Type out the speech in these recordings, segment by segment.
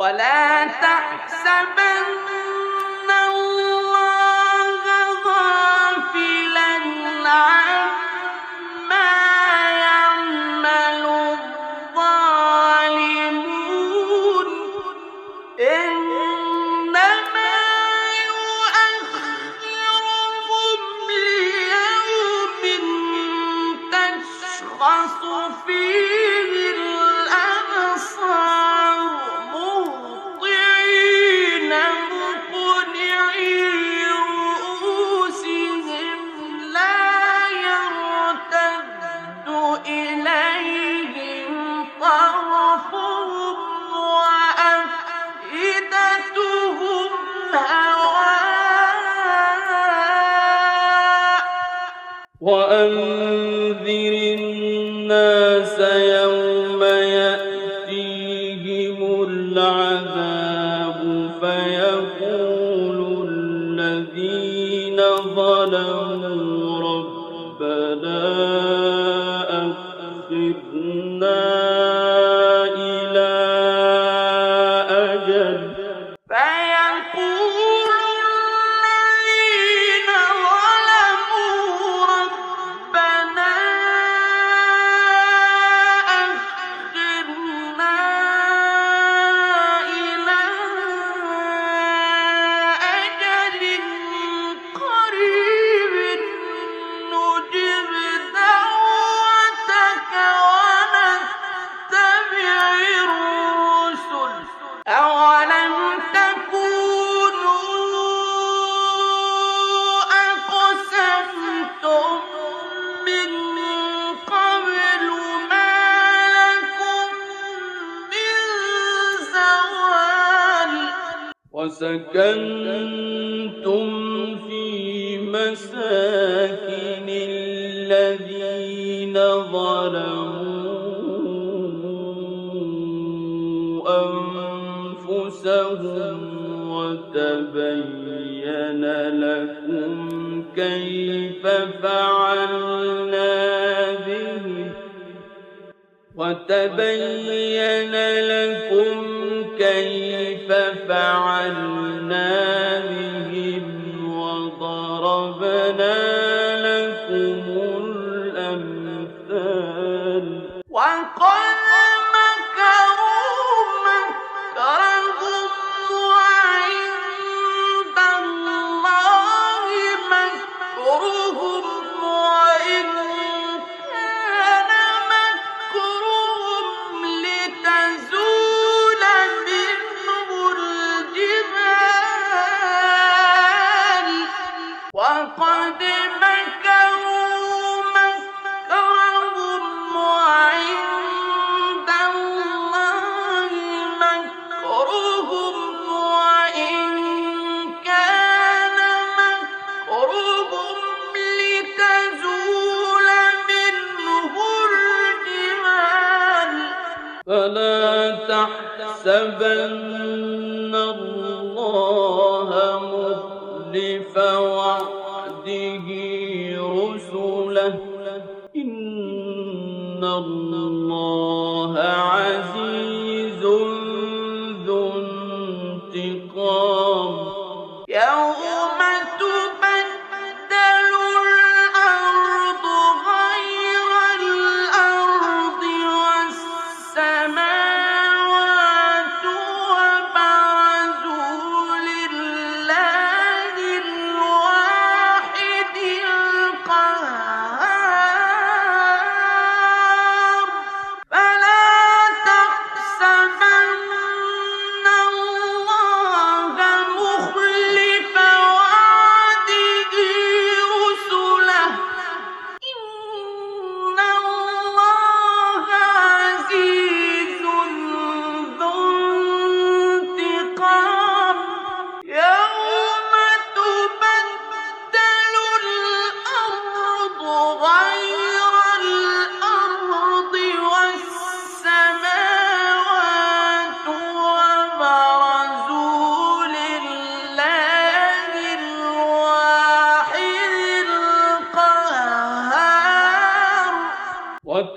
ولا تحسبن الله غافلا عما يعمل الظالمون. إنما يؤخرهم ليوم تشخص فيه الأبصار. وأنذر الناس يوم يأتيهم العذاب فيقول الذين ظلموا ربنا أخرنا إلى أجل وسكنتم في مساكن الذين ظلموا أنفسهم وتبين لكم كيف فعلنا بهم وتبين لكم فلا تحسبن الله مخلف وعده رسله. إن الله عزيز ذو انتقام.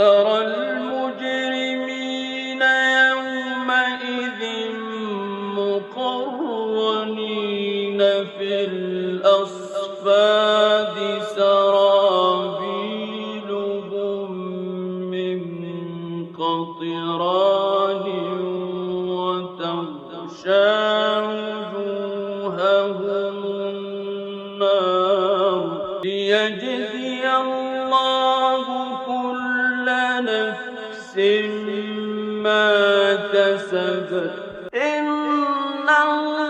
ترى المجرمين يومئذ مقرنين في الأصفاد سرابيلهم من قطران وتغشى وجوههم النار ليجزي إن الله